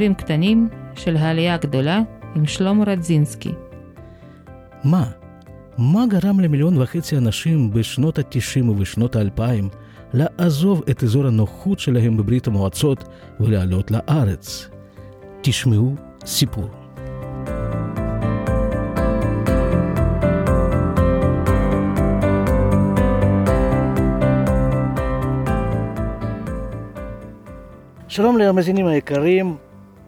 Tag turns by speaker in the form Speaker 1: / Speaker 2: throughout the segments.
Speaker 1: סיפורים קטנים של העלייה הגדולה עם שלמה רדזינסקי.
Speaker 2: מה? מה גרם למיליון וחצי אנשים בשנות ה-90 ובשנות ה-2000 לעזוב את אזור הנוחות שלהם בברית המועצות ולעלות לארץ? תשמעו סיפור. שלום למאזינים היקרים,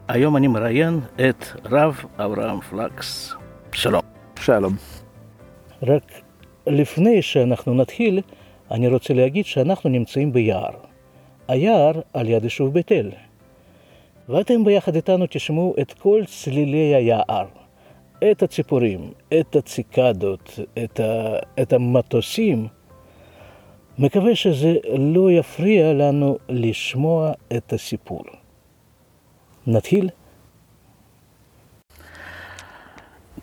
Speaker 2: היום אני מראיין את רב אברהם פלקס. שלום.
Speaker 3: שלום.
Speaker 2: רק לפני שאנחנו נתחיל, אני רוצה להגיד שאנחנו נמצאים ביער. היער על יד יישוב בית אל. ואתם ביחד איתנו תשמעו את כל צלילי היער. את הציפורים, את הציקדות, את, ה... את המטוסים. מקווה שזה לא יפריע לנו לשמוע את הסיפור. נתחיל?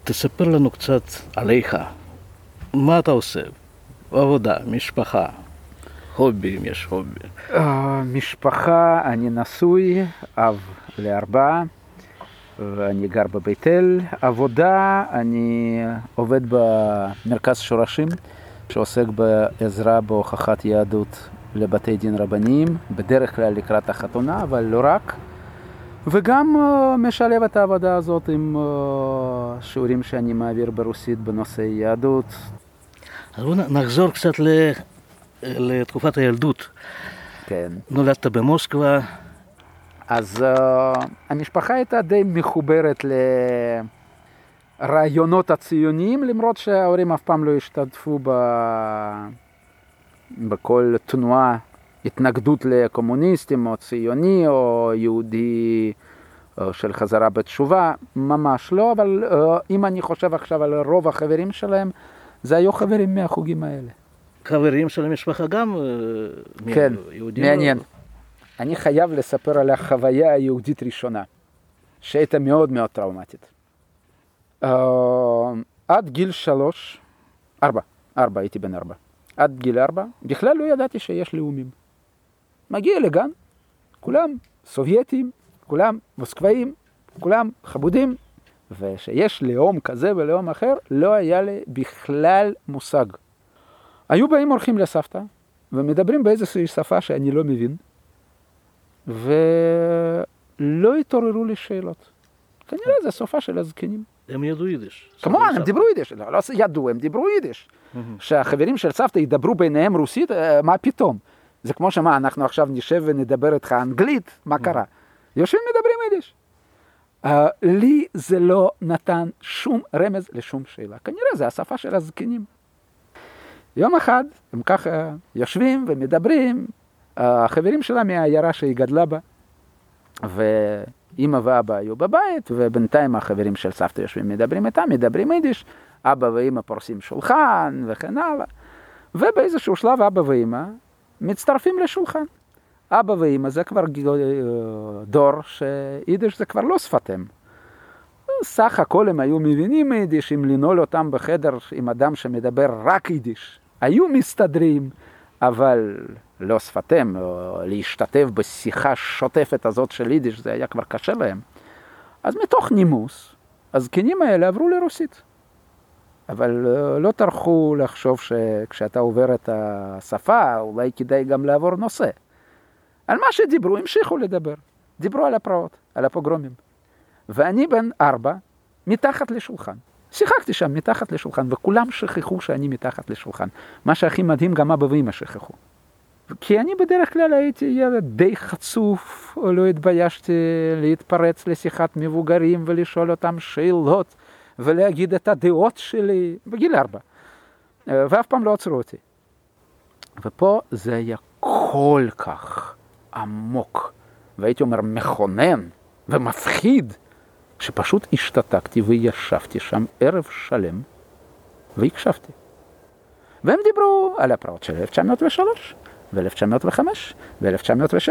Speaker 2: תספר לנו קצת עליך. מה אתה עושה? עבודה, משפחה, הובי, אם יש הובי.
Speaker 3: Uh, משפחה, אני נשוי, אב לארבעה, ואני גר בבית אל. עבודה, אני עובד במרכז שורשים, שעוסק בעזרה בהוכחת יהדות לבתי דין רבניים, בדרך כלל לקראת החתונה, אבל לא רק. וגם uh, משלב את העבודה הזאת עם uh, שיעורים שאני מעביר ברוסית בנושא יהדות.
Speaker 2: אז בואו נחזור קצת ל... לתקופת הילדות.
Speaker 3: כן.
Speaker 2: נולדת במוסקבה.
Speaker 3: אז uh, המשפחה הייתה די מחוברת לרעיונות הציוניים, למרות שההורים אף פעם לא השתתפו ב... בכל תנועה התנגדות לקומוניסטים או ציוני או יהודי של חזרה בתשובה, ממש לא, אבל אם אני חושב עכשיו על רוב החברים שלהם, זה היו חברים מהחוגים האלה.
Speaker 2: חברים של המשפחה גם
Speaker 3: כן, יהודים? מעניין. לא... אני חייב לספר על החוויה היהודית ראשונה, שהייתה מאוד מאוד טראומטית. Uh, עד גיל שלוש, ארבע, ארבע, הייתי בן ארבע. עד גיל ארבע, בכלל לא ידעתי שיש לאומים. מגיע לגן, כולם סובייטים, כולם מוסקבאים, כולם חמודים, ושיש לאום כזה ולאום אחר, לא היה לי בכלל מושג. היו באים אורחים לסבתא, ומדברים באיזושהי שפה שאני לא מבין, ולא התעוררו לי שאלות. כנראה זה סופה של הזקנים.
Speaker 2: הם ידעו יידיש.
Speaker 3: כמובן, הם דיברו יידיש. לא, לא ידעו, הם דיברו יידיש. שהחברים של סבתא ידברו ביניהם רוסית, מה פתאום? זה כמו שמה, אנחנו עכשיו נשב ונדבר איתך אנגלית, מה קרה? יושבים מדברים יידיש. Uh, לי זה לא נתן שום רמז לשום שאלה. כנראה זה השפה של הזקנים. יום אחד הם ככה יושבים ומדברים, החברים שלה מהעיירה שהיא גדלה בה, ואימא ואבא היו בבית, ובינתיים החברים של סבתא יושבים מדברים איתם, מדברים יידיש, אבא ואימא פורסים שולחן וכן הלאה. ובאיזשהו שלב אבא ואימא מצטרפים לשולחן. אבא ואימא זה כבר דור שיידיש זה כבר לא שפתם. סך הכל הם היו מבינים יידיש, אם לנעול אותם בחדר עם אדם שמדבר רק יידיש. היו מסתדרים, אבל לא שפתם, להשתתף בשיחה שוטפת הזאת של יידיש, זה היה כבר קשה להם. אז מתוך נימוס, הזקנים האלה עברו לרוסית. אבל לא טרחו לחשוב שכשאתה עובר את השפה, אולי כדאי גם לעבור נושא. על מה שדיברו, המשיכו לדבר. דיברו על הפרעות, על הפוגרומים. ואני בן ארבע, מתחת לשולחן. שיחקתי שם מתחת לשולחן, וכולם שכחו שאני מתחת לשולחן. מה שהכי מדהים, גם אבא ואמא שכחו. כי אני בדרך כלל הייתי ילד די חצוף, לא התביישתי להתפרץ לשיחת מבוגרים ולשאול אותם שאלות. ולהגיד את הדעות שלי בגיל ארבע. ואף פעם לא עצרו אותי. ופה זה היה כל כך עמוק, והייתי אומר מכונן ומפחיד, שפשוט השתתקתי וישבתי שם ערב שלם והקשבתי. והם דיברו על הפרעות של 1903, ו-1905, ו-1907,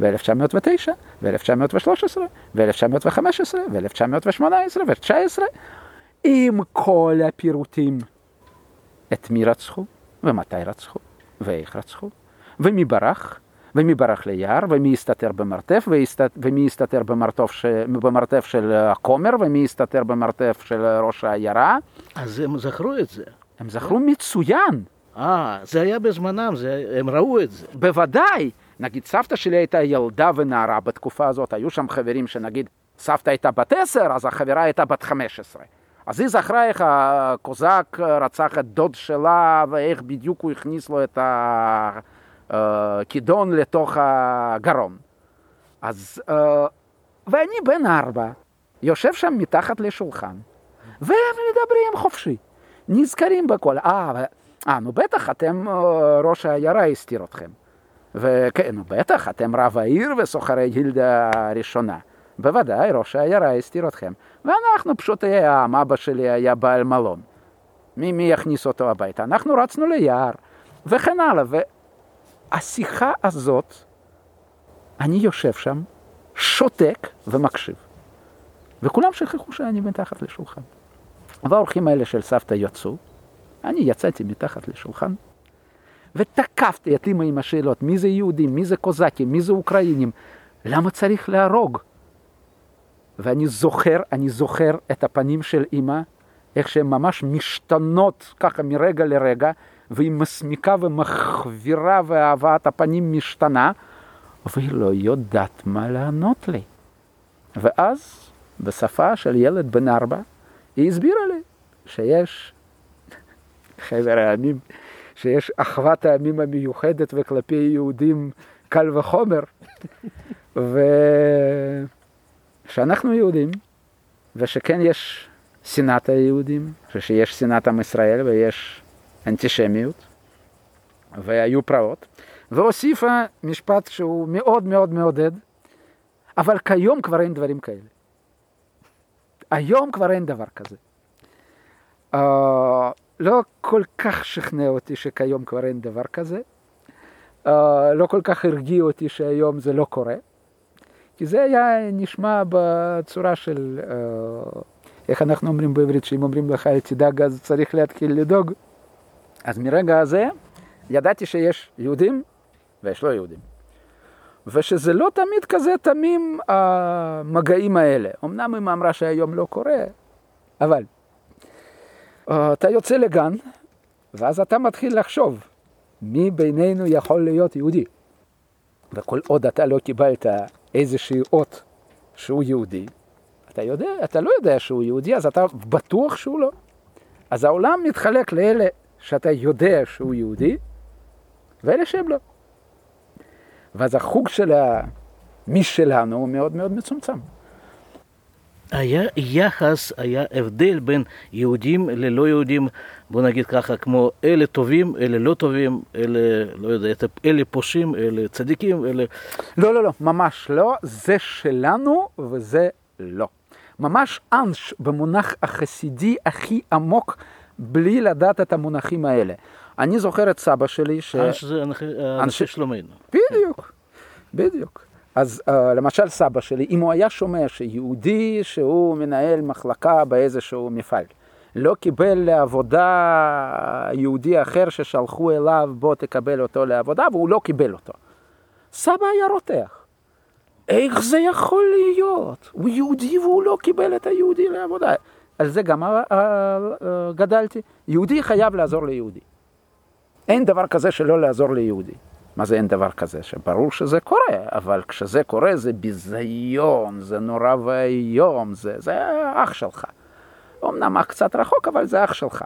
Speaker 3: ו-1909, ו-1913, ו-1915, ו-1918, ו-1919, עם כל הפירוטים. את מי רצחו, ומתי רצחו, ואיך רצחו, ומי ברח, ומי ברח ליער, ומי הסתתר במרתף. ומי הסתתר במרתף, ש... במרתף של הכומר, ומי הסתתר במרתף של ראש העיירה.
Speaker 2: אז הם זכרו את זה.
Speaker 3: הם זכרו מצוין.
Speaker 2: אה, זה היה בזמנם, זה, הם ראו את זה.
Speaker 3: בוודאי. נגיד סבתא שלי הייתה ילדה ונערה בתקופה הזאת, היו שם חברים שנגיד סבתא הייתה בת עשר, אז החברה הייתה בת חמש עשרה. אז היא זכרה איך הקוזק רצח את דוד שלה ואיך בדיוק הוא הכניס לו את הכידון לתוך הגרון. אז, אה, ואני בן ארבע, יושב שם מתחת לשולחן, והם מדברים חופשי, נזכרים בכל. אה, אה, נו בטח, אתם, אה, ראש העיירה הסתיר אתכם. וכן, בטח, אתם רב העיר וסוחרי גילדה הראשונה. בוודאי, ראש העיירה הסתיר אתכם. ואנחנו פשוט העם, אבא שלי היה בעל מלון. מי, מי יכניס אותו הביתה? אנחנו רצנו ליער, וכן הלאה. והשיחה הזאת, אני יושב שם, שותק ומקשיב. וכולם שכחו שאני מתחת לשולחן. והאורחים האלה של סבתא יצאו, אני יצאתי מתחת לשולחן, ותקפתי את אמא עם השאלות, מי זה יהודים, מי זה קוזקים, מי זה אוקראינים, למה צריך להרוג? ואני זוכר, אני זוכר את הפנים של אמא, איך שהן ממש משתנות ככה מרגע לרגע, והיא מסמיקה ומחבירה והבאת הפנים משתנה, והיא לא יודעת מה לענות לי. ואז, בשפה של ילד בן ארבע, היא הסבירה לי שיש חבר העמים, שיש אחוות העמים המיוחדת וכלפי יהודים קל וחומר. ושאנחנו יהודים, ושכן יש שנאת היהודים, ושיש שנאת עם ישראל ויש אנטישמיות, והיו פרעות, והוסיפה משפט שהוא מאוד מאוד מעודד, אבל כיום כבר אין דברים כאלה. היום כבר אין דבר כזה. Uh, לא כל כך שכנע אותי שכיום כבר אין דבר כזה. Uh, לא כל כך הרגיע אותי שהיום זה לא קורה. כי זה היה נשמע בצורה של, uh, איך אנחנו אומרים בעברית, שאם אומרים לך אל תדאג אז צריך להתחיל לדאוג. אז מרגע הזה ידעתי שיש יהודים ויש לא יהודים. ושזה לא תמיד כזה תמים המגעים האלה. אמנם היא אמרה שהיום לא קורה, אבל אה, אתה יוצא לגן, ואז אתה מתחיל לחשוב, מי בינינו יכול להיות יהודי? וכל עוד אתה לא קיבלת איזושהי אות שהוא יהודי, אתה יודע, אתה לא יודע שהוא יהודי, אז אתה בטוח שהוא לא. אז העולם מתחלק לאלה שאתה יודע שהוא יהודי, ואלה שהם לא. ואז החוג של המי שלנו הוא מאוד מאוד מצומצם.
Speaker 2: היה יחס, היה הבדל בין יהודים ללא יהודים, בוא נגיד ככה, כמו אלה טובים, אלה לא טובים, אלה, לא יודע, אלה פושעים, אלה צדיקים, אלה...
Speaker 3: לא, לא, לא, ממש לא, זה שלנו וזה לא. ממש אנש במונח החסידי הכי עמוק, בלי לדעת את המונחים האלה. אני זוכר את סבא שלי ש...
Speaker 2: אנש זה אנשי שלומנו.
Speaker 3: בדיוק, בדיוק. אז uh, למשל סבא שלי, אם הוא היה שומע שיהודי שהוא מנהל מחלקה באיזשהו מפעל, לא קיבל לעבודה יהודי אחר ששלחו אליו, בוא תקבל אותו לעבודה, והוא לא קיבל אותו. סבא היה רותח. איך זה יכול להיות? הוא יהודי והוא לא קיבל את היהודי לעבודה. על זה גם uh, uh, גדלתי. יהודי חייב לעזור ליהודי. אין דבר כזה שלא לעזור ליהודי. מה זה אין דבר כזה? שברור שזה קורה, אבל כשזה קורה זה ביזיון, זה נורא ואיום, זה, זה אח שלך. אמנם אח קצת רחוק, אבל זה אח שלך.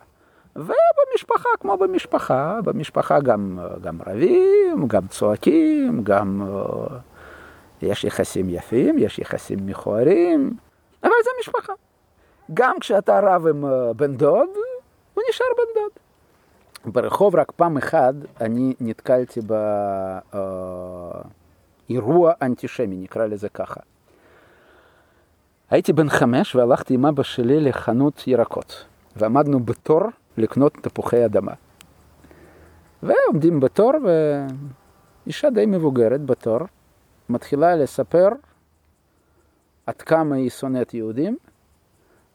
Speaker 3: ובמשפחה, כמו במשפחה, במשפחה גם, גם רבים, גם צועקים, גם uh, יש יחסים יפים, יש יחסים מכוערים, אבל זה משפחה. גם כשאתה רב עם uh, בן דוד, הוא נשאר בן דוד. ברחוב רק פעם אחת אני נתקלתי באירוע אנטישמי, נקרא לזה ככה. הייתי בן חמש והלכתי עם אבא שלי לחנות ירקות, ועמדנו בתור לקנות תפוחי אדמה. ועומדים בתור, ואישה די מבוגרת בתור מתחילה לספר עד כמה היא שונאת יהודים,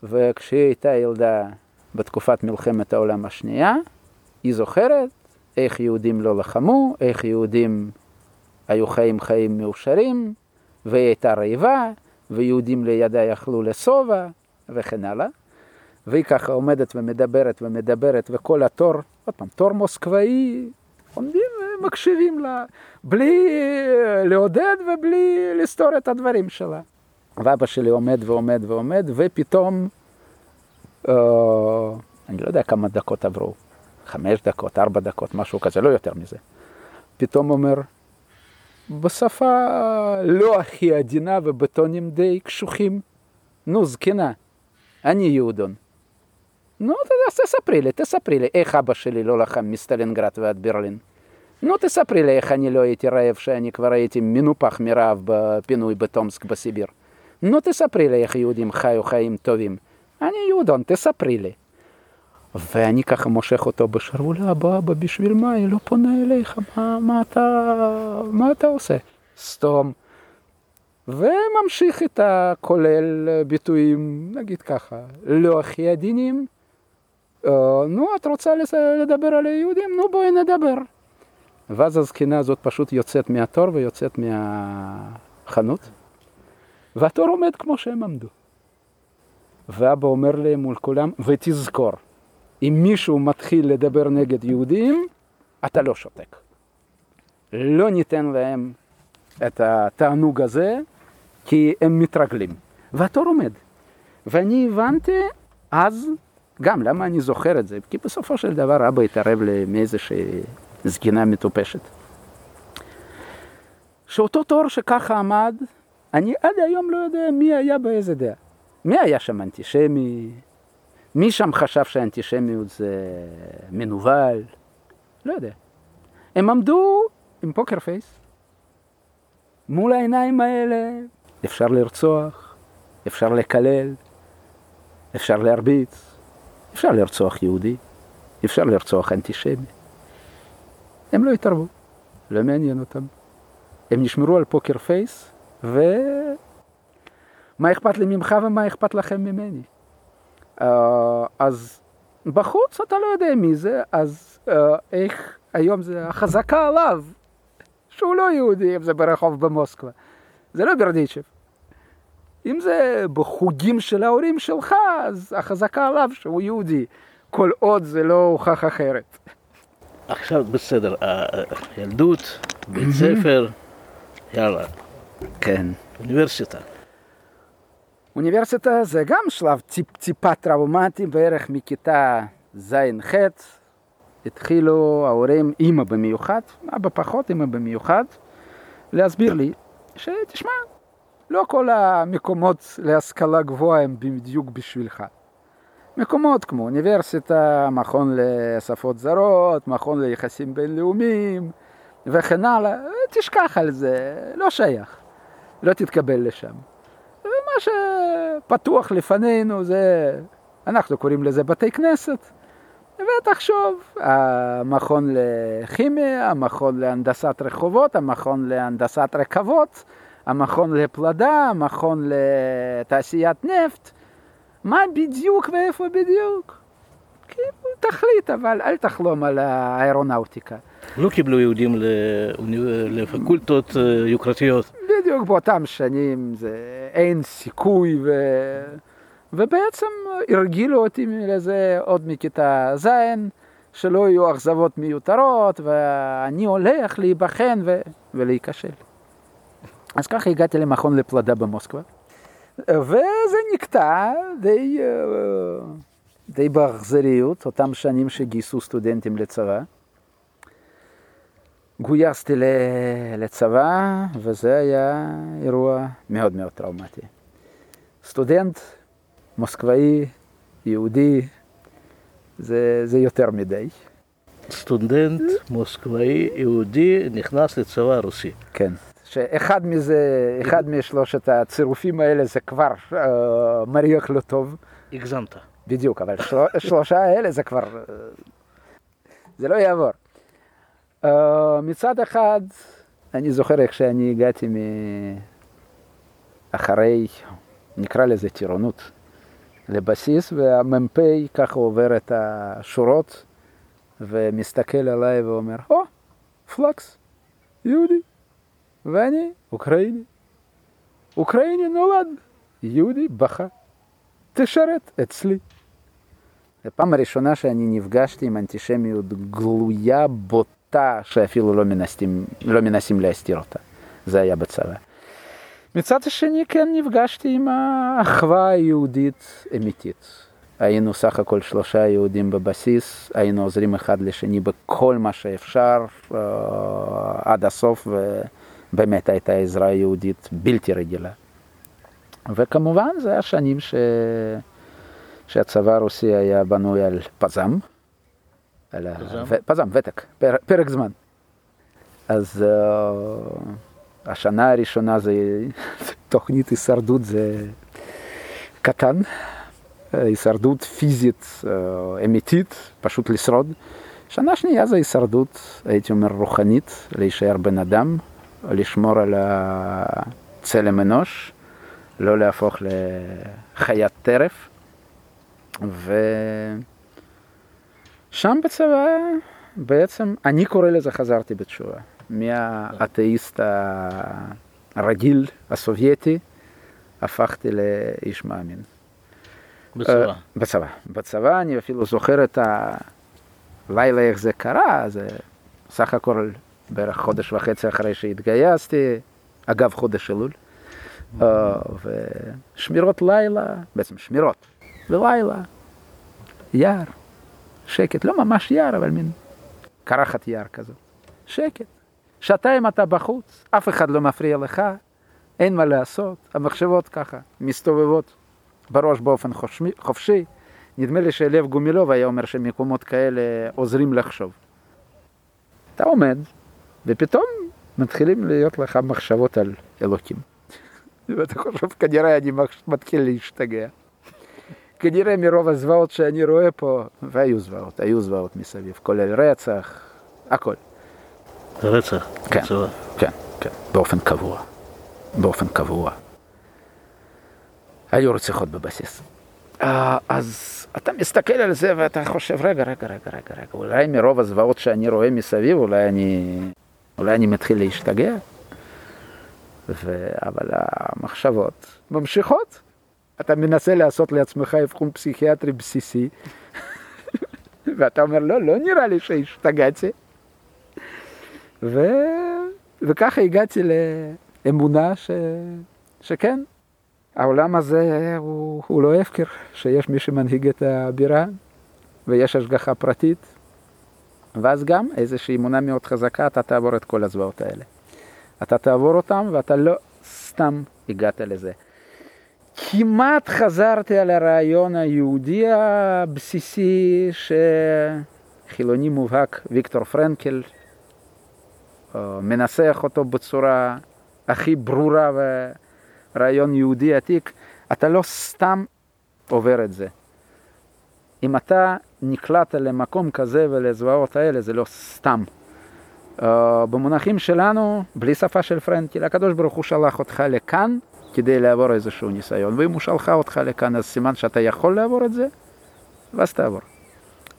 Speaker 3: וכשהיא הייתה ילדה בתקופת מלחמת העולם השנייה, היא זוכרת איך יהודים לא לחמו, איך יהודים היו חיים חיים מאושרים, והיא הייתה רעבה, ויהודים לידה יכלו לשובע, וכן הלאה. והיא ככה עומדת ומדברת ומדברת, וכל התור, עוד פעם, תור מוסקבאי, עומדים ומקשיבים לה, בלי לעודד ובלי לסתור את הדברים שלה. ואבא שלי עומד ועומד ועומד, ופתאום, אה, אני לא יודע כמה דקות עברו, חמש דקות, ארבע דקות, משהו כזה, לא יותר מזה. פתאום אומר, בשפה לא הכי עדינה ובטונים די קשוחים, נו, זקנה, אני יהודון. נו, אז תספרי לי, תספרי לי, איך אבא שלי לא לחם מסטלינגרד ועד ברלין. נו, תספרי לי איך אני לא הייתי רעב, שאני כבר הייתי מנופח מרעב בפינוי בטומסק בסיביר. נו, תספרי לי איך יהודים חיו חיים טובים. אני יהודון, תספרי לי. ואני ככה מושך אותו בשרוול, אבא, בשביל מה? היא לא פונה אליך, מה, מה, אתה, מה אתה עושה? סתום. וממשיך איתה, כולל ביטויים, נגיד ככה, לא הכי עדינים. אה, נו, את רוצה לדבר על היהודים? נו, בואי נדבר. ואז הזקנה הזאת פשוט יוצאת מהתור ויוצאת מהחנות, והתור עומד כמו שהם עמדו. ואבא אומר להם מול כולם, ותזכור, אם מישהו מתחיל לדבר נגד יהודים, אתה לא שותק. לא ניתן להם את התענוג הזה, כי הם מתרגלים. והתור עומד. ואני הבנתי אז, גם למה אני זוכר את זה, כי בסופו של דבר אבא התערב מאיזושהי זקנה מטופשת. שאותו תור שככה עמד, אני עד היום לא יודע מי היה באיזה דעה. מי היה שם אנטישמי? מי שם חשב שאנטישמיות זה מנוול? לא יודע. הם עמדו עם פוקר פייס, מול העיניים האלה אפשר לרצוח, אפשר לקלל, אפשר להרביץ, אפשר לרצוח יהודי, אפשר לרצוח אנטישמי. הם לא התערבו, לא מעניין אותם. הם נשמרו על פוקר פייס, ומה אכפת לי ממך ומה אכפת לכם ממני? Uh, אז בחוץ אתה לא יודע מי זה, אז uh, איך היום זה החזקה עליו, שהוא לא יהודי, אם זה ברחוב במוסקבה. זה לא ברדיצ'ב. אם זה בחוגים של ההורים שלך, אז החזקה עליו שהוא יהודי, כל עוד זה לא הוכח אחרת.
Speaker 2: עכשיו בסדר, הילדות, בית ספר, יאללה.
Speaker 3: כן.
Speaker 2: אוניברסיטה.
Speaker 3: אוניברסיטה זה גם שלב טיפ, טיפה טראומטי, בערך מכיתה ז'-ח' התחילו ההורים, אימא במיוחד, אבא פחות, אימא במיוחד, להסביר לי שתשמע, לא כל המקומות להשכלה גבוהה הם בדיוק בשבילך. מקומות כמו אוניברסיטה, מכון לשפות זרות, מכון ליחסים בינלאומיים וכן הלאה, תשכח על זה, לא שייך, לא תתקבל לשם. ומה שפתוח לפנינו זה, אנחנו קוראים לזה בתי כנסת, ותחשוב, המכון לכימיה, המכון להנדסת רחובות, המכון להנדסת רכבות, המכון לפלדה, המכון לתעשיית נפט, מה בדיוק ואיפה בדיוק? כאילו, תחליט, אבל אל תחלום על האירונאוטיקה.
Speaker 2: לא קיבלו יהודים לפקולטות אה, יוקרתיות.
Speaker 3: בדיוק באותם שנים זה אין סיכוי, ו... ובעצם הרגילו אותי לזה עוד מכיתה ז', שלא יהיו אכזבות מיותרות, ואני הולך להיבחן ו... ולהיכשל. אז ככה הגעתי למכון לפלדה במוסקבה. וזה נקטע די, אה, די באכזריות, אותם שנים שגייסו סטודנטים לצבא. גויסתי לצבא, וזה היה אירוע מאוד מאוד טראומטי. סטודנט מוסקבאי, יהודי, זה, זה יותר מדי.
Speaker 2: סטודנט מוסקבאי יהודי נכנס לצבא הרוסי.
Speaker 3: כן. שאחד מזה, אחד משלושת הצירופים האלה זה כבר uh, מריח לא טוב.
Speaker 2: הגזמת.
Speaker 3: בדיוק, אבל של, שלושה האלה זה כבר, uh, זה לא יעבור. Uh, מצד אחד, אני זוכר איך שאני הגעתי מ... אחרי, נקרא לזה טירונות, לבסיס, והמ"פ ככה עובר את השורות ומסתכל עליי ואומר, או, פלקס, יהודי. ואני אוקראיני. אוקראיני נולד, יהודי בכה, תשרת אצלי. זו פעם הראשונה שאני נפגשתי עם אנטישמיות גלויה, בוטה, שאפילו לא מנסים, לא מנסים להסתיר אותה. זה היה בצבא. מצד השני כן נפגשתי עם האחווה היהודית אמיתית. היינו סך הכל שלושה יהודים בבסיס, היינו עוזרים אחד לשני בכל מה שאפשר uh, עד הסוף, ובאמת הייתה עזרה יהודית בלתי רגילה. וכמובן זה השנים ש... שהצבא הרוסי היה בנוי על פזם, על
Speaker 2: פזם?
Speaker 3: ה... פזם, ותק, פר... פרק זמן. אז uh, השנה הראשונה זה תוכנית הישרדות זה קטן, הישרדות פיזית אמיתית, פשוט לשרוד. שנה שנייה זה הישרדות, הייתי אומר, רוחנית, להישאר בן אדם, לשמור על צלם אנוש, לא להפוך לחיית טרף. ושם בצבא בעצם, אני קורא לזה חזרתי בתשובה. מהאתאיסט הרגיל, הסובייטי, הפכתי לאיש מאמין.
Speaker 2: בצבא.
Speaker 3: בצבא. בצבא אני אפילו זוכר את הלילה איך זה קרה, זה סך הכל בערך חודש וחצי אחרי שהתגייסתי, אגב חודש אלול, ושמירות לילה, בעצם שמירות, ולילה, יער, שקט, לא ממש יער, אבל מין קרחת יער כזאת, שקט. שעתיים אתה בחוץ, אף אחד לא מפריע לך, אין מה לעשות, המחשבות ככה מסתובבות בראש באופן חופשי, חופשי. נדמה לי שלב גומילוב היה אומר שמקומות כאלה עוזרים לחשוב. אתה עומד, ופתאום מתחילים להיות לך מחשבות על אלוקים. ואתה חושב, כנראה אני מתחיל להשתגע. כנראה מרוב הזוועות שאני רואה פה, והיו זוועות, היו זוועות מסביב, כולל רצח, הכל.
Speaker 2: רצח
Speaker 3: כן.
Speaker 2: בצבא.
Speaker 3: כן, כן, באופן קבוע. באופן קבוע. היו רציחות בבסיס. אז אתה מסתכל על זה ואתה חושב, רגע, רגע, רגע, רגע, רגע, אולי מרוב הזוועות שאני רואה מסביב, אולי אני, אולי אני מתחיל להשתגע? ו... אבל המחשבות ממשיכות. אתה מנסה לעשות לעצמך אבחון פסיכיאטרי בסיסי, ואתה אומר, לא, לא נראה לי שהשתגעתי. ו... וככה הגעתי לאמונה ש... שכן, העולם הזה הוא, הוא לא הפקר, שיש מי שמנהיג את הבירה ויש השגחה פרטית, ואז גם איזושהי אמונה מאוד חזקה, אתה תעבור את כל הזוועות האלה. אתה תעבור אותם ואתה לא סתם הגעת לזה. כמעט חזרתי על הרעיון היהודי הבסיסי שחילוני מובהק, ויקטור פרנקל, מנסח אותו בצורה הכי ברורה ורעיון יהודי עתיק, אתה לא סתם עובר את זה. אם אתה נקלט למקום כזה ולזוועות האלה, זה לא סתם. Uh, במונחים שלנו, בלי שפה של פרנקל, הקדוש ברוך הוא שלח אותך לכאן כדי לעבור איזשהו ניסיון, ואם הוא שלחה אותך לכאן, אז סימן שאתה יכול לעבור את זה, ואז תעבור.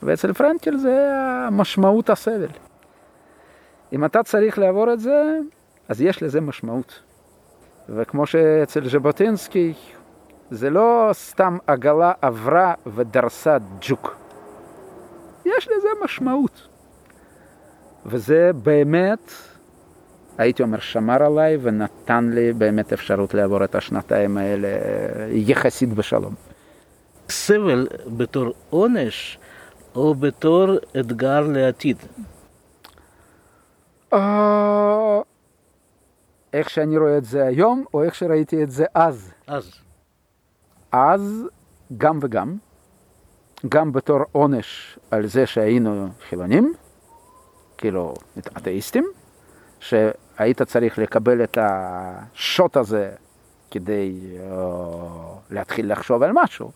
Speaker 3: ואצל פרנקל זה משמעות הסבל. אם אתה צריך לעבור את זה, אז יש לזה משמעות. וכמו שאצל ז'בוטינסקי, זה לא סתם עגלה עברה ודרסה ג'וק. יש לזה משמעות. וזה באמת, הייתי אומר, שמר עליי ונתן לי באמת אפשרות לעבור את השנתיים האלה יחסית בשלום.
Speaker 2: סבל בתור עונש או בתור אתגר לעתיד?
Speaker 3: אה, איך שאני רואה את זה היום, או איך שראיתי את זה אז.
Speaker 2: אז.
Speaker 3: אז גם וגם, גם בתור עונש על זה שהיינו חילונים, כאילו אתאיסטים, שהיית צריך לקבל את השוט הזה כדי uh, להתחיל לחשוב על משהו.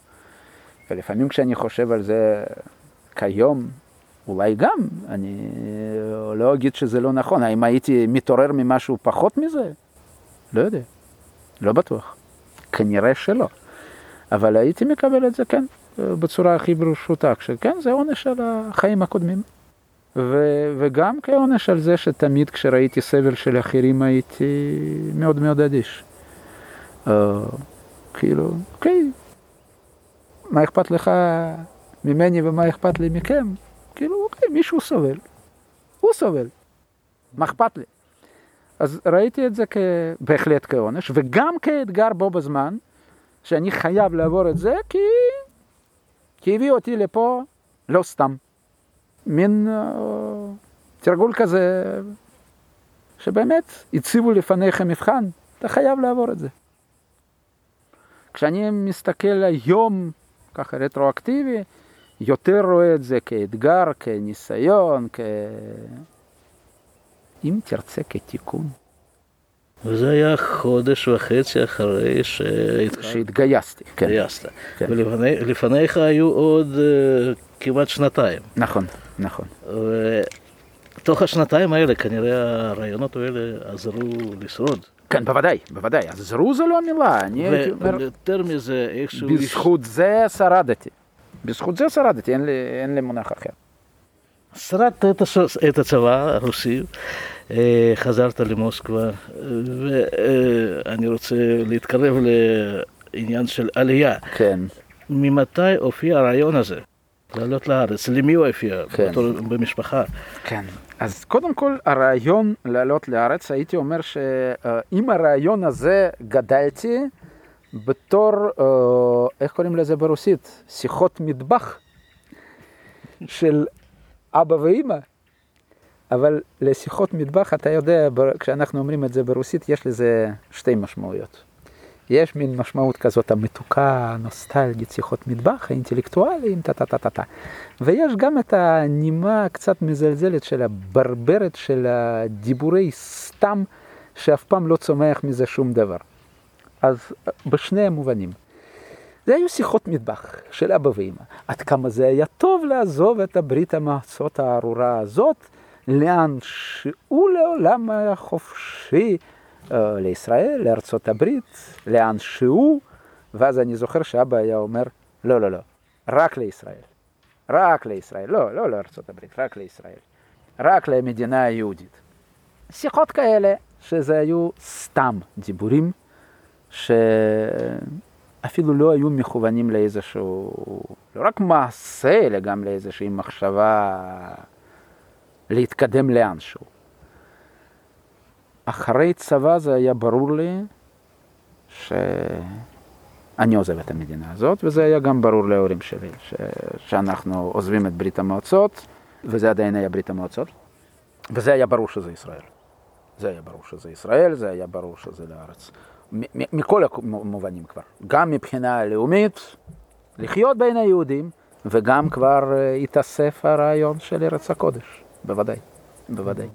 Speaker 3: ולפעמים כשאני חושב על זה כיום, אולי גם, אני לא אגיד שזה לא נכון. האם הייתי מתעורר ממשהו פחות מזה? לא יודע, לא בטוח. כנראה שלא. אבל הייתי מקבל את זה, כן, בצורה הכי פשוטה, כשכן, זה עונש על החיים הקודמים. ו- וגם כעונש על זה שתמיד כשראיתי סבל של אחרים הייתי מאוד מאוד אדיש. Uh, כאילו, אוקיי, מה אכפת לך ממני ומה אכפת לי מכם? כאילו, אוקיי, מישהו סובל, הוא סובל, מה אכפת לי? אז ראיתי את זה בהחלט כעונש, וגם כאתגר בו בזמן, שאני חייב לעבור את זה, כי, כי הביא אותי לפה לא סתם. מין uh, תרגול כזה, שבאמת הציבו לפניך מבחן, אתה חייב לעבור את זה. כשאני מסתכל היום, ככה רטרואקטיבי, יותר רואה את זה כאתגר, כניסיון, כ... אם תרצה כתיקון.
Speaker 2: וזה היה חודש וחצי אחרי שהתחלת.
Speaker 3: שהתגייסתי, כן.
Speaker 2: התגייסת.
Speaker 3: כן.
Speaker 2: ולפניך היו עוד uh, כמעט שנתיים.
Speaker 3: נכון, נכון.
Speaker 2: ותוך השנתיים האלה כנראה הרעיונות האלה עזרו לשרוד.
Speaker 3: כן, בוודאי, בוודאי. עזרו זה לא המילה, אני הייתי אומר...
Speaker 2: ויותר מזה, איכשהו...
Speaker 3: בזכות זה שרדתי. בזכות זה שרדתי, אין לי, אין לי מונח אחר.
Speaker 2: שרדת את, הש... את הצבא הרוסי, אה, חזרת למוסקבה, ואני רוצה להתקרב לעניין של עלייה.
Speaker 3: כן.
Speaker 2: ממתי הופיע הרעיון הזה? לעלות לארץ, למי הוא הופיע?
Speaker 3: כן.
Speaker 2: בתור, במשפחה.
Speaker 3: כן. אז קודם כל, הרעיון לעלות לארץ, הייתי אומר שעם הרעיון הזה גדלתי בתור, אה, איך קוראים לזה ברוסית? שיחות מטבח של אבא ואימא. אבל לשיחות מטבח, אתה יודע, כשאנחנו אומרים את זה ברוסית, יש לזה שתי משמעויות. יש מין משמעות כזאת המתוקה, נוסטלגית, שיחות מטבח, האינטלקטואליים, טה-טה-טה-טה. ויש גם את הנימה הקצת מזלזלת של הברברת של הדיבורי סתם, שאף פעם לא צומח מזה שום דבר. אז בשני המובנים. זה היו שיחות מטבח של אבא ואמא. עד כמה זה היה טוב לעזוב את הברית המועצות הארורה הזאת, לאן שהוא לעולם היה חופשי לישראל, לארצות הברית, לאן שהוא, ואז אני זוכר שאבא היה אומר, לא, לא, לא, רק לישראל. רק לישראל, לא, לא לארצות הברית, רק לישראל. רק למדינה היהודית. שיחות כאלה, שזה היו סתם דיבורים, שאפילו לא היו מכוונים לאיזשהו, לא רק מעשה, אלא גם לאיזושהי מחשבה להתקדם לאנשהו. אחרי צבא זה היה ברור לי שאני עוזב את המדינה הזאת, וזה היה גם ברור להורים שלי, ש... שאנחנו עוזבים את ברית המועצות, וזה עדיין היה ברית המועצות, וזה היה ברור שזה ישראל. זה היה ברור שזה ישראל, זה היה ברור שזה לארץ. מכל המובנים כבר. גם מבחינה לאומית, לחיות בין היהודים, וגם כבר התאסף הרעיון של ארץ הקודש. בוודאי, בוודאי.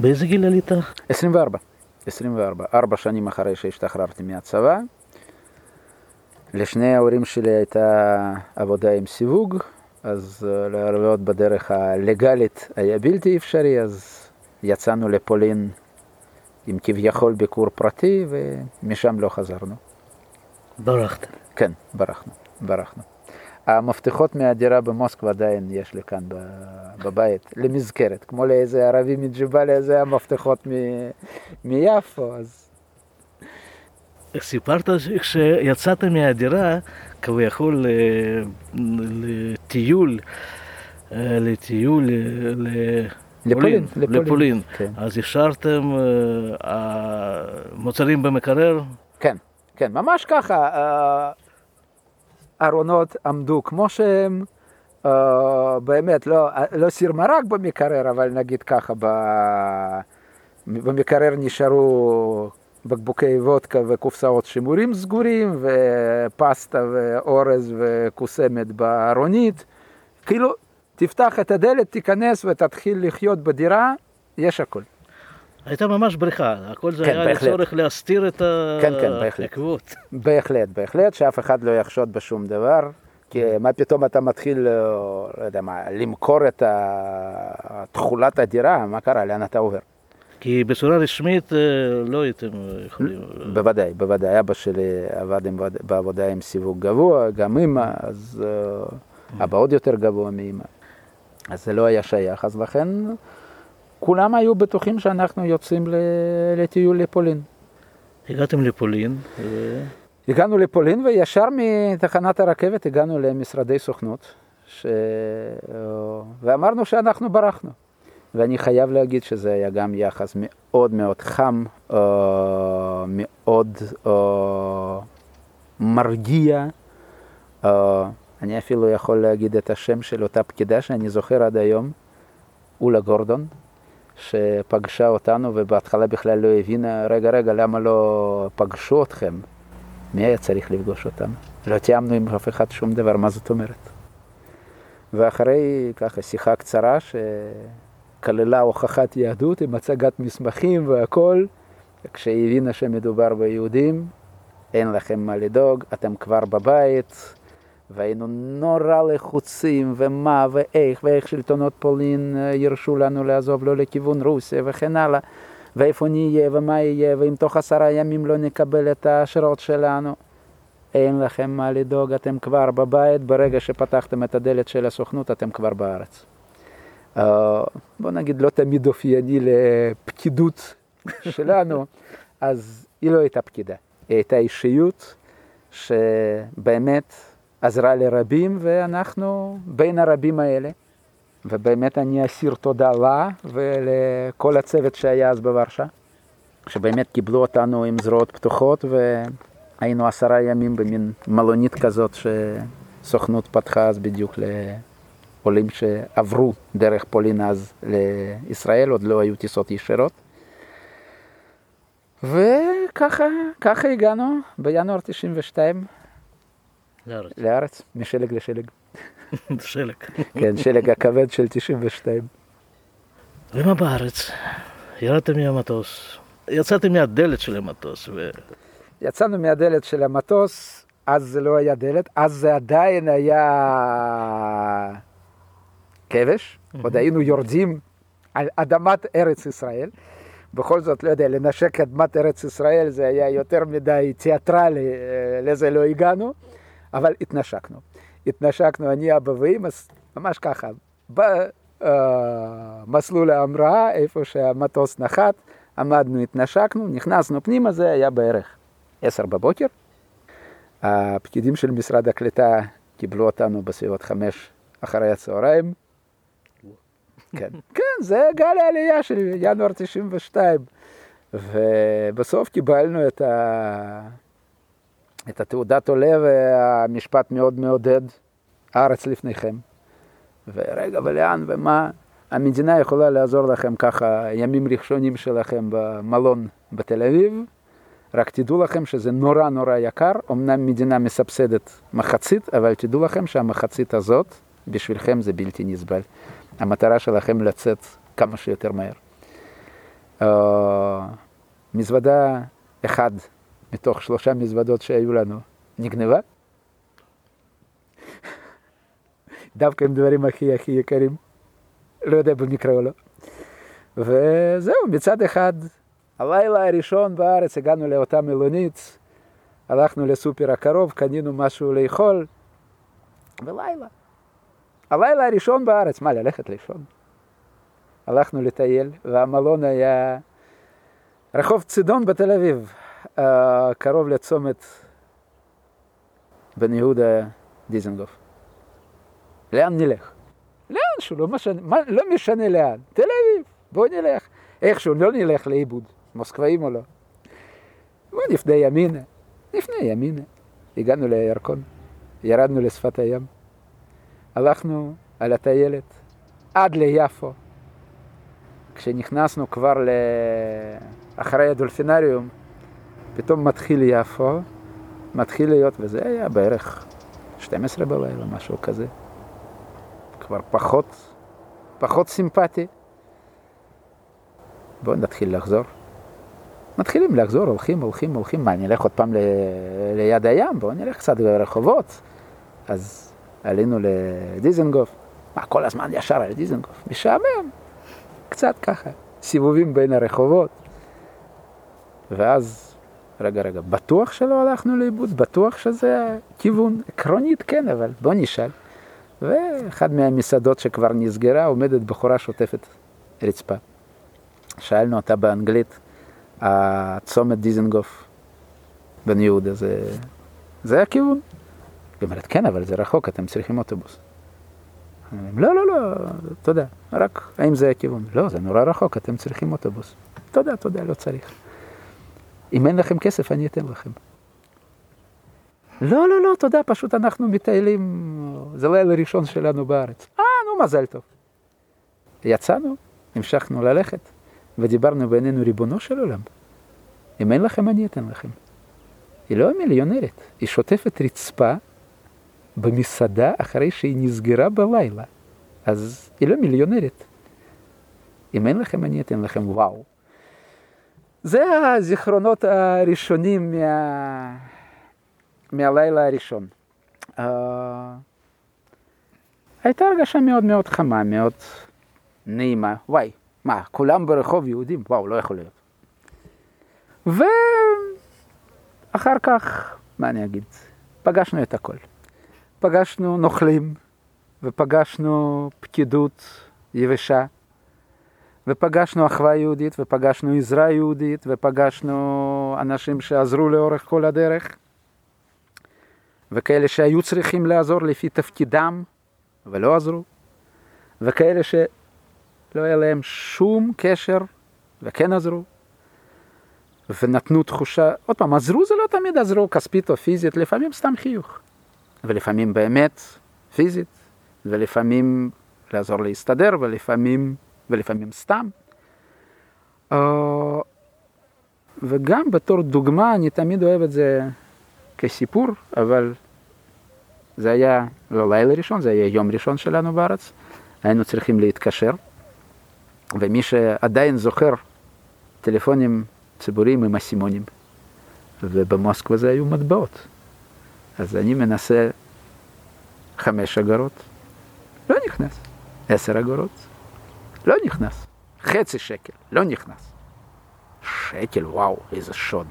Speaker 2: באיזה גיל עלית?
Speaker 3: 24. 24. ארבע שנים אחרי שהשתחררתי מהצבא. לשני ההורים שלי הייתה עבודה עם סיווג, אז לערביות בדרך הלגאלית היה בלתי אפשרי, אז יצאנו לפולין עם כביכול ביקור פרטי, ומשם לא חזרנו.
Speaker 2: ברחת.
Speaker 3: כן, ברחנו, ברחנו. המפתחות מהדירה במוסקבה עדיין יש לי כאן בבית, למזכרת, כמו לאיזה ערבי מג'באליה, זה המפתחות מיפו, אז...
Speaker 2: סיפרת שכשיצאת מהדירה, כביכול לטיול, לטיול,
Speaker 3: לפולין,
Speaker 2: לפולין, לפולין.
Speaker 3: כן.
Speaker 2: אז השארתם מוצרים במקרר?
Speaker 3: כן, כן, ממש ככה. ארונות עמדו כמו שהם, uh, באמת, לא, לא סיר מרק במקרר, אבל נגיד ככה, ב, במקרר נשארו בקבוקי וודקה וקופסאות שימורים סגורים, ופסטה ואורז וקוסמת בארונית. כאילו, תפתח את הדלת, תיכנס ותתחיל לחיות בדירה, יש הכל.
Speaker 2: הייתה ממש בריכה, הכל זה
Speaker 3: כן,
Speaker 2: היה
Speaker 3: בהחלט.
Speaker 2: לצורך להסתיר את
Speaker 3: כן, כן, בהחלט.
Speaker 2: העקבות.
Speaker 3: בהחלט, בהחלט, שאף אחד לא יחשוד בשום דבר. כי מה פתאום אתה מתחיל, לא יודע מה, למכור את תכולת הדירה, מה קרה, לאן אתה עובר?
Speaker 2: כי בצורה רשמית אה, לא הייתם יכולים...
Speaker 3: בוודאי, בוודאי, אבא שלי עבד עם, בעבודה עם סיווג גבוה, גם אמא, אז אה, אבא עוד יותר גבוה מאמא. אז זה לא היה שייך, אז לכן כולם היו בטוחים שאנחנו יוצאים לטיול לפולין.
Speaker 2: הגעתם לפולין. ו...
Speaker 3: הגענו לפולין וישר מתחנת הרכבת הגענו למשרדי סוכנות, ש... ואמרנו שאנחנו ברחנו. ואני חייב להגיד שזה היה גם יחס מאוד מאוד חם, אה, מאוד אה, מרגיע. אה, אני אפילו יכול להגיד את השם של אותה פקידה שאני זוכר עד היום, אולה גורדון, שפגשה אותנו ובהתחלה בכלל לא הבינה, רגע, רגע, למה לא פגשו אתכם? מי היה צריך לפגוש אותם? לא תיאמנו עם אף אחד שום דבר, מה זאת אומרת? ואחרי ככה שיחה קצרה שכללה הוכחת יהדות עם הצגת מסמכים והכל, כשהיא הבינה שמדובר ביהודים, אין לכם מה לדאוג, אתם כבר בבית, והיינו נורא לחוצים, ומה ואיך, ואיך שלטונות פולין ירשו לנו לעזוב לא לכיוון רוסיה וכן הלאה. ואיפה נהיה ומה יהיה, ואם תוך עשרה ימים לא נקבל את האשרות שלנו. אין לכם מה לדאוג, אתם כבר בבית, ברגע שפתחתם את הדלת של הסוכנות אתם כבר בארץ. Uh, בוא נגיד, לא תמיד אופייני לפקידות שלנו, אז היא לא הייתה פקידה, היא הייתה אישיות שבאמת עזרה לרבים, ואנחנו בין הרבים האלה. ובאמת אני אסיר תודה לה ולכל הצוות שהיה אז בוורשה, שבאמת קיבלו אותנו עם זרועות פתוחות והיינו עשרה ימים במין מלונית כזאת שסוכנות פתחה אז בדיוק לעולים שעברו דרך פולין אז לישראל, עוד לא היו טיסות ישירות. וככה ככה הגענו בינואר 92
Speaker 2: לארץ.
Speaker 3: לארץ, משלג לשלג.
Speaker 2: שלג.
Speaker 3: כן, שלג הכבד של 92.
Speaker 2: ומה בארץ? ירדתם מהמטוס, יצאתם מהדלת של המטוס. ו...
Speaker 3: יצאנו מהדלת של המטוס, אז זה לא היה דלת, אז זה עדיין היה כבש, עוד היינו יורדים על אדמת ארץ ישראל. בכל זאת, לא יודע, לנשק אדמת ארץ ישראל זה היה יותר מדי תיאטרלי, אה, לזה לא הגענו, אבל התנשקנו. התנשקנו אני, אבא ואמא, ממש ככה, במסלול ההמראה, איפה שהמטוס נחת, עמדנו, התנשקנו, נכנסנו פנימה, זה היה בערך עשר בבוקר. הפקידים של משרד הקליטה קיבלו אותנו בסביבות חמש אחרי הצהריים. כן, כן, זה גל העלייה של ינואר 92. ובסוף קיבלנו את ה... את התעודת עולה והמשפט מאוד מעודד, הארץ לפניכם. ורגע, ולאן ומה? המדינה יכולה לעזור לכם ככה, ימים ראשונים שלכם במלון בתל אביב, רק תדעו לכם שזה נורא נורא יקר, אמנם מדינה מסבסדת מחצית, אבל תדעו לכם שהמחצית הזאת, בשבילכם זה בלתי נסבל. המטרה שלכם לצאת כמה שיותר מהר. Uh, מזוודה אחד מתוך שלושה מזוודות שהיו לנו, נגנבה. דווקא עם דברים הכי הכי יקרים, לא יודע במקרה או לא. וזהו, מצד אחד, הלילה הראשון בארץ הגענו לאותה מלונית, הלכנו לסופר הקרוב, קנינו משהו לאכול, ולילה. הלילה הראשון בארץ, מה, ללכת לישון? הלכנו לטייל, והמלון היה רחוב צידון בתל אביב. קרוב לצומת בן יהודה דיזנגוף. לאן נלך? לאן לא משנה, מה, לא משנה לאן. תל אביב, בוא נלך. איכשהו, לא נלך לאיבוד, מוסקבאים או לא. בוא נפנה ימינה, נפנה ימינה. הגענו לירקון, ירדנו לשפת הים, הלכנו על הטיילת עד ליפו. כשנכנסנו כבר אחרי הדולפינריום, פתאום מתחיל יפו, מתחיל להיות, וזה היה בערך 12 בלילה, משהו כזה. כבר פחות, פחות סימפטי. בואו נתחיל לחזור. מתחילים לחזור, הולכים, הולכים, הולכים, מה, נלך עוד פעם ל... ליד הים? בואו נלך קצת ברחובות. אז עלינו לדיזנגוף. מה, כל הזמן ישר על דיזנגוף? משעמם. קצת ככה, סיבובים בין הרחובות. ואז רגע, רגע, בטוח שלא הלכנו לאיבוד? בטוח שזה הכיוון? עקרונית כן, אבל בוא נשאל. ואחד מהמסעדות שכבר נסגרה עומדת בחורה שוטפת רצפה. שאלנו אותה באנגלית, הצומת דיזנגוף, בן יהודה, זה, זה הכיוון. היא אומרת, כן, אבל זה רחוק, אתם צריכים אוטובוס. לא, לא, לא, תודה, רק האם זה הכיוון? לא, זה נורא רחוק, אתם צריכים אוטובוס. תודה, תודה, לא צריך. אם אין לכם כסף, אני אתן לכם. לא, לא, לא, תודה, פשוט אנחנו מטיילים, זה לילה ראשון שלנו בארץ. אה, נו, מזל טוב. יצאנו, המשכנו ללכת, ודיברנו בינינו, ריבונו של עולם, אם אין לכם, אני אתן לכם. היא לא מיליונרית, היא שוטפת רצפה במסעדה אחרי שהיא נסגרה בלילה. אז היא לא מיליונרית. אם אין לכם, אני אתן לכם וואו. זה הזיכרונות הראשונים מה... מהלילה הראשון. Uh, הייתה הרגשה מאוד מאוד חמה, מאוד נעימה. וואי, מה, כולם ברחוב יהודים? וואו, לא יכול להיות. ואחר כך, מה אני אגיד? פגשנו את הכל. פגשנו נוכלים, ופגשנו פקידות יבשה, ופגשנו אחווה יהודית, ופגשנו עזרה יהודית, ופגשנו אנשים שעזרו לאורך כל הדרך, וכאלה שהיו צריכים לעזור לפי תפקידם, ולא עזרו, וכאלה שלא היה להם שום קשר, וכן עזרו, ונתנו תחושה, עוד פעם, עזרו זה לא תמיד עזרו כספית או פיזית, לפעמים סתם חיוך. ולפעמים באמת פיזית, ולפעמים לעזור להסתדר, ולפעמים, ולפעמים סתם. Uh, וגם בתור דוגמה, אני תמיד אוהב את זה כסיפור, אבל זה היה לא לילה ראשון, זה היה יום ראשון שלנו בארץ, היינו צריכים להתקשר, ומי שעדיין זוכר טלפונים ציבוריים עם אסימונים, ובמוסקבה זה היו מטבעות. אז אני מנסה חמש אגורות, לא נכנס. עשר אגורות, לא נכנס. חצי שקל, לא נכנס. שקל, וואו, איזה שוד.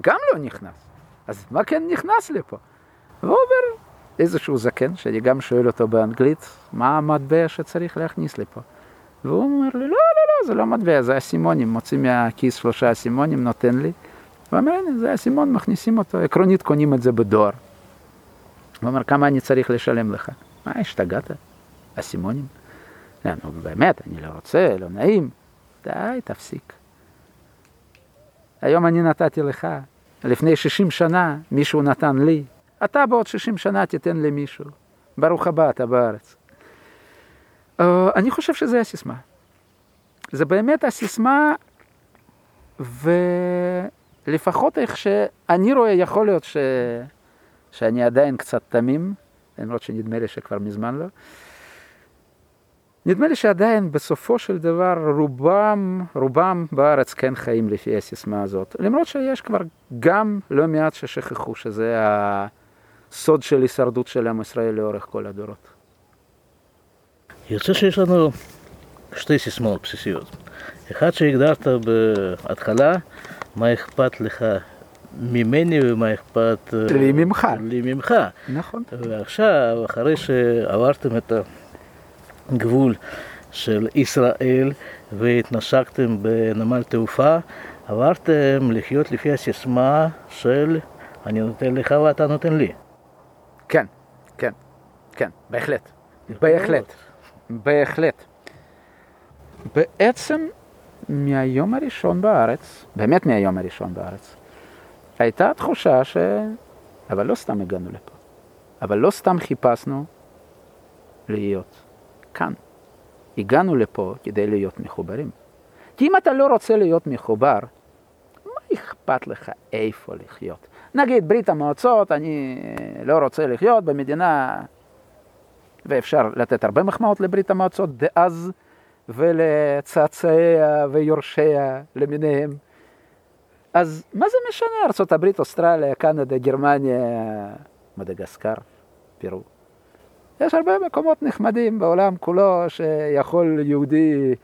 Speaker 3: גם לא נכנס. אז מה כן נכנס לפה? ועובר איזשהו זקן, שאני גם שואל אותו באנגלית, מה המטבע שצריך להכניס לפה? והוא אומר לי, לא, לא, לא, זה לא מטבע, זה אסימונים, מוציא מהכיס שלושה אסימונים, נותן לי. הוא אומר, הנה, זה אסימון, מכניסים אותו, עקרונית קונים את זה בדואר. הוא אומר, כמה אני צריך לשלם לך? מה, השתגעת? אסימונים? לא, נו, באמת, אני לא רוצה, לא נעים. די, תפסיק. היום אני נתתי לך, לפני 60 שנה מישהו נתן לי, אתה בעוד 60 שנה תיתן למישהו. ברוך הבא, אתה בארץ. Uh, אני חושב שזה הסיסמה. זה באמת הסיסמה, ו... לפחות איך שאני רואה, יכול להיות ש... שאני עדיין קצת תמים, למרות שנדמה לי שכבר מזמן לא. נדמה לי שעדיין בסופו של דבר רובם, רובם בארץ כן חיים לפי הסיסמה הזאת, למרות שיש כבר גם לא מעט ששכחו שזה הסוד של הישרדות של עם ישראל לאורך כל הדורות.
Speaker 2: יוצא שיש לנו שתי סיסמאות בסיסיות. אחד שהגדרת בהתחלה, מה אכפת לך ממני ומה אכפת
Speaker 3: אה, לי ממך.
Speaker 2: לי ממך.
Speaker 3: נכון.
Speaker 2: ועכשיו, אחרי שעברתם את הגבול של ישראל והתנשקתם בנמל תעופה, עברתם לחיות לפי הסיסמה של אני נותן לך ואתה נותן לי.
Speaker 3: כן, כן, כן, בהחלט. בהחלט. בהחלט. בעצם מהיום הראשון בארץ, באמת מהיום הראשון בארץ, הייתה תחושה ש... אבל לא סתם הגענו לפה, אבל לא סתם חיפשנו להיות כאן. הגענו לפה כדי להיות מחוברים. כי אם אתה לא רוצה להיות מחובר, מה אכפת לך איפה לחיות? נגיד ברית המועצות, אני לא רוצה לחיות במדינה, ואפשר לתת הרבה מחמאות לברית המועצות דאז, ולצאצאיה ויורשיה למיניהם. אז מה זה משנה ארה"ב, אוסטרליה, קנדה, גרמניה, מדגסקר, פירו. יש הרבה מקומות נחמדים בעולם כולו שיכול יהודי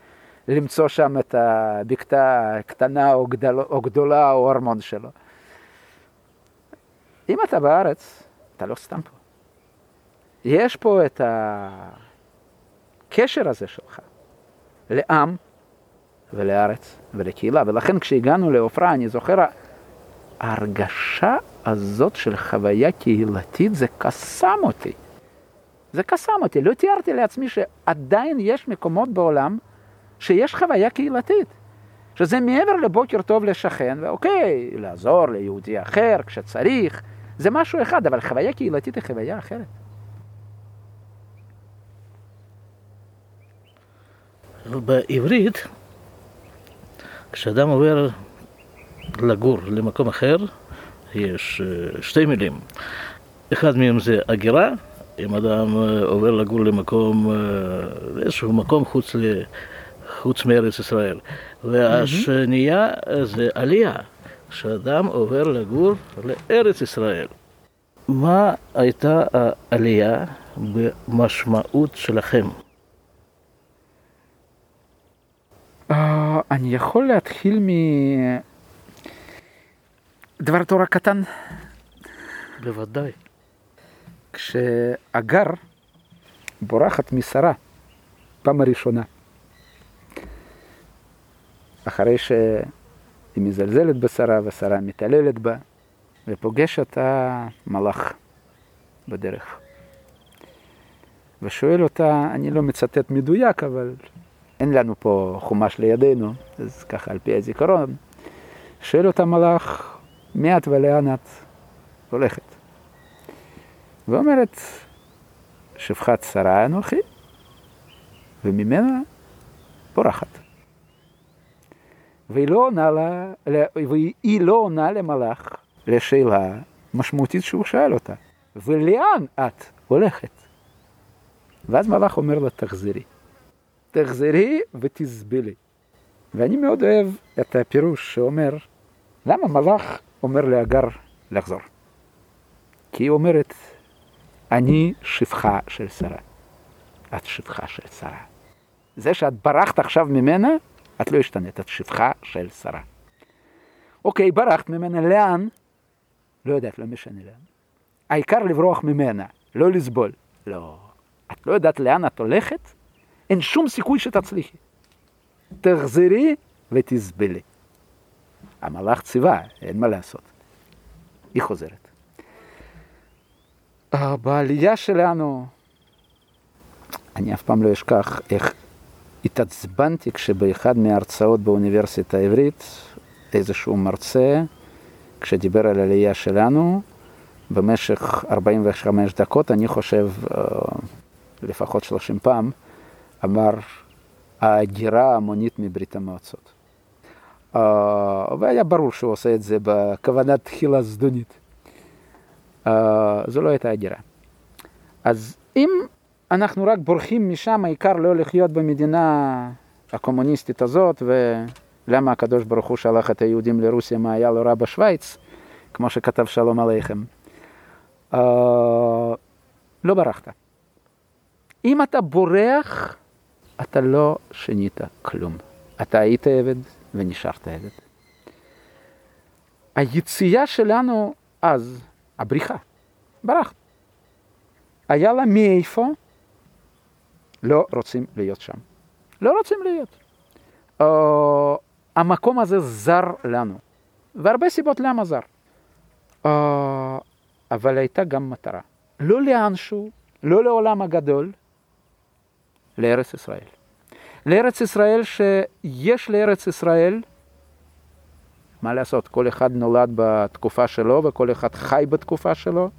Speaker 3: למצוא שם את הבקתה הקטנה או, גדל, או גדולה או ארמון שלו. אם אתה בארץ, אתה לא סתם פה. יש פה את הקשר הזה שלך לעם ולארץ ולקהילה, ולכן כשהגענו לעופרה, אני זוכר, ההרגשה הזאת של חוויה קהילתית, זה קסם אותי. זה קסם אותי, לא תיארתי לעצמי שעדיין יש מקומות בעולם שיש חוויה קהילתית. שזה מעבר לבוקר טוב לשכן, ואוקיי, לעזור ליהודי אחר כשצריך, זה משהו אחד, אבל חוויה קהילתית היא חוויה אחרת.
Speaker 2: בעברית, כשאדם עובר לגור למקום אחר, יש אה, שתי מילים. אחד מהם זה הגירה, אם אדם אה, עובר לגור למקום, אה, איזשהו מקום חוץ, ל, חוץ מארץ ישראל. והשנייה זה עלייה, כשאדם עובר לגור לארץ ישראל. מה הייתה העלייה במשמעות שלכם?
Speaker 3: אני יכול להתחיל מדבר תורה קטן.
Speaker 2: בוודאי.
Speaker 3: כשאגר בורחת משרה, פעם הראשונה, אחרי שהיא מזלזלת בשרה ושרה מתעללת בה, ופוגש אותה מלאך בדרך. ושואל אותה, אני לא מצטט מדויק, אבל אין לנו פה חומש לידינו, אז ככה על פי הזיכרון, שואל אותה מלאך, מי את ולאן את הולכת? ואומרת, שפחת שרה אנוכי, וממנה בורחת. והיא לא עונה, לה, והיא לא עונה למלאך לשאלה משמעותית שהוא שאל אותה, ולאן את הולכת? ואז מלאך אומר לה, תחזרי. תחזרי ותסבלי. ואני מאוד אוהב את הפירוש שאומר, למה מלאך אומר להגר לחזור? כי היא אומרת, אני שפחה של שרה. את שפחה של שרה. זה שאת ברחת עכשיו ממנה, את לא השתנית, את שפחה של שרה. אוקיי, ברחת ממנה, לאן? לא יודעת, לא משנה לאן. העיקר לברוח ממנה, לא לסבול. לא. את לא יודעת לאן את הולכת? אין שום סיכוי שתצליחי. תחזרי ותסבלי. המלאך ציווה, אין מה לעשות. היא חוזרת. בעלייה שלנו, אני אף פעם לא אשכח איך התעצבנתי כשבאחד מההרצאות באוניברסיטה העברית, איזשהו מרצה, כשדיבר על העלייה שלנו, במשך 45 דקות, אני חושב אה, לפחות 30 פעם, אמר ההגירה ההמונית מברית המועצות. Uh, והיה ברור שהוא עושה את זה בכוונת תחילה זדונית. Uh, זו לא הייתה הגירה. אז אם אנחנו רק בורחים משם, העיקר לא לחיות במדינה הקומוניסטית הזאת, ולמה הקדוש ברוך הוא שלח את היהודים לרוסיה, מה היה לו רע בשוויץ, כמו שכתב שלום עליכם. Uh, לא ברחת. אם אתה בורח, אתה לא שינית כלום. אתה היית עבד ונשארת עבד. היציאה שלנו אז, הבריחה, ברחת. היה לה מאיפה? לא רוצים להיות שם. לא רוצים להיות. Uh, המקום הזה זר לנו, והרבה סיבות למה זר. Uh, אבל הייתה גם מטרה. לא לאנשהו, לא לעולם הגדול, לארץ ישראל. לארץ ישראל שיש לארץ ישראל, מה לעשות, כל אחד נולד בתקופה שלו וכל אחד חי בתקופה שלו,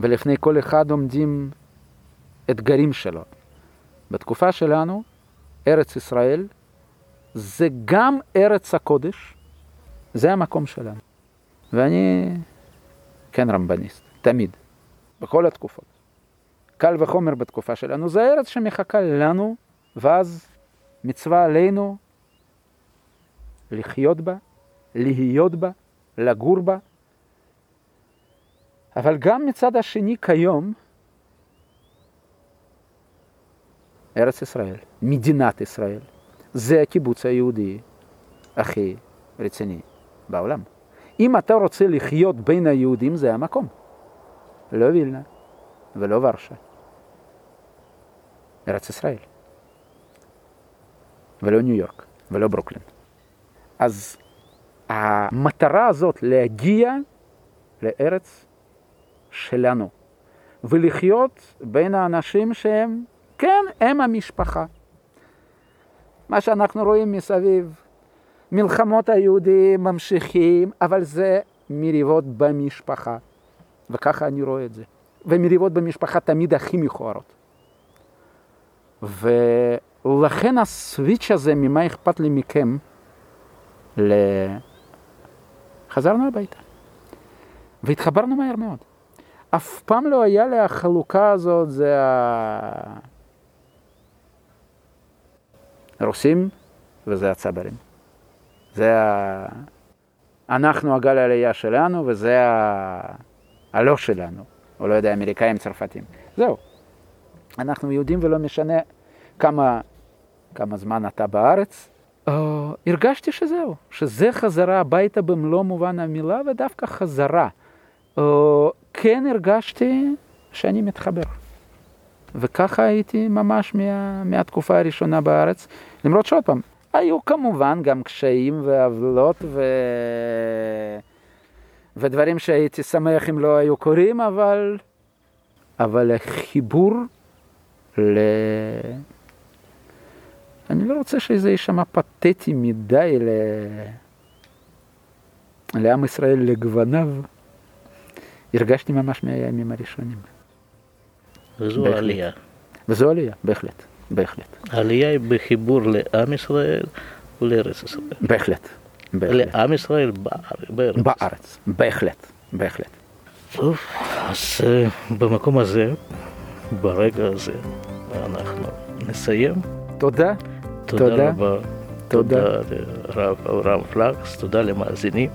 Speaker 3: ולפני כל אחד עומדים אתגרים שלו. בתקופה שלנו, ארץ ישראל זה גם ארץ הקודש, זה המקום שלנו. ואני כן רמב"ניסט, תמיד, בכל התקופות. קל וחומר בתקופה שלנו, זה ארץ שמחכה לנו, ואז מצווה עלינו לחיות בה, להיות בה, לגור בה. אבל גם מצד השני כיום, ארץ ישראל, מדינת ישראל, זה הקיבוץ היהודי הכי רציני בעולם. אם אתה רוצה לחיות בין היהודים, זה המקום. לא וילנה, ולא ורשה. ארץ ישראל. ולא ניו יורק, ולא ברוקלין. אז המטרה הזאת להגיע לארץ שלנו, ולחיות בין האנשים שהם, כן, הם המשפחה. מה שאנחנו רואים מסביב, מלחמות היהודים ממשיכים, אבל זה מריבות במשפחה. וככה אני רואה את זה. ומריבות במשפחה תמיד הכי מכוערות. ולכן הסוויץ' הזה, ממה אכפת לי מכם, ל... חזרנו הביתה. והתחברנו מהר מאוד. אף פעם לא היה לי החלוקה הזאת, זה הרוסים וזה הצברים. זה ה... אנחנו הגל העלייה שלנו וזה ה... הלא שלנו, או לא יודע, אמריקאים, צרפתים. זהו. אנחנו יהודים ולא משנה כמה, כמה זמן אתה בארץ. Uh, הרגשתי שזהו, שזה חזרה הביתה במלוא מובן המילה ודווקא חזרה. Uh, כן הרגשתי שאני מתחבר. וככה הייתי ממש מה, מהתקופה הראשונה בארץ, למרות שעוד פעם, היו כמובן גם קשיים ועוולות ו... ודברים שהייתי שמח אם לא היו קורים, אבל, אבל החיבור ל... אני לא רוצה שזה יישמע פתטי מדי ל... לעם ישראל לגווניו. הרגשתי ממש מהימים הראשונים.
Speaker 2: וזו בהחלט. עלייה.
Speaker 3: וזו עלייה, בהחלט, בהחלט.
Speaker 2: העלייה היא בחיבור לעם ישראל ולארץ ישראל.
Speaker 3: בהחלט, בהחלט.
Speaker 2: לעם ישראל בארץ.
Speaker 3: בארץ, בהחלט, בהחלט.
Speaker 2: טוב, אז במקום הזה, ברגע הזה, אנחנו נסיים.
Speaker 3: תודה.
Speaker 2: תודה, תודה רבה. תודה לרב אברהם פלקס, תודה למאזינים.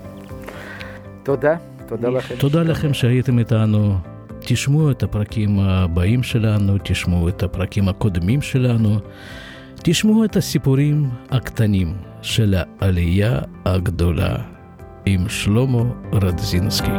Speaker 3: תודה, תודה לכם.
Speaker 2: תודה לכם שהייתם איתנו. תשמעו את הפרקים הבאים שלנו, תשמעו את הפרקים הקודמים שלנו, תשמעו את הסיפורים הקטנים של העלייה הגדולה עם שלמה רדזינסקי.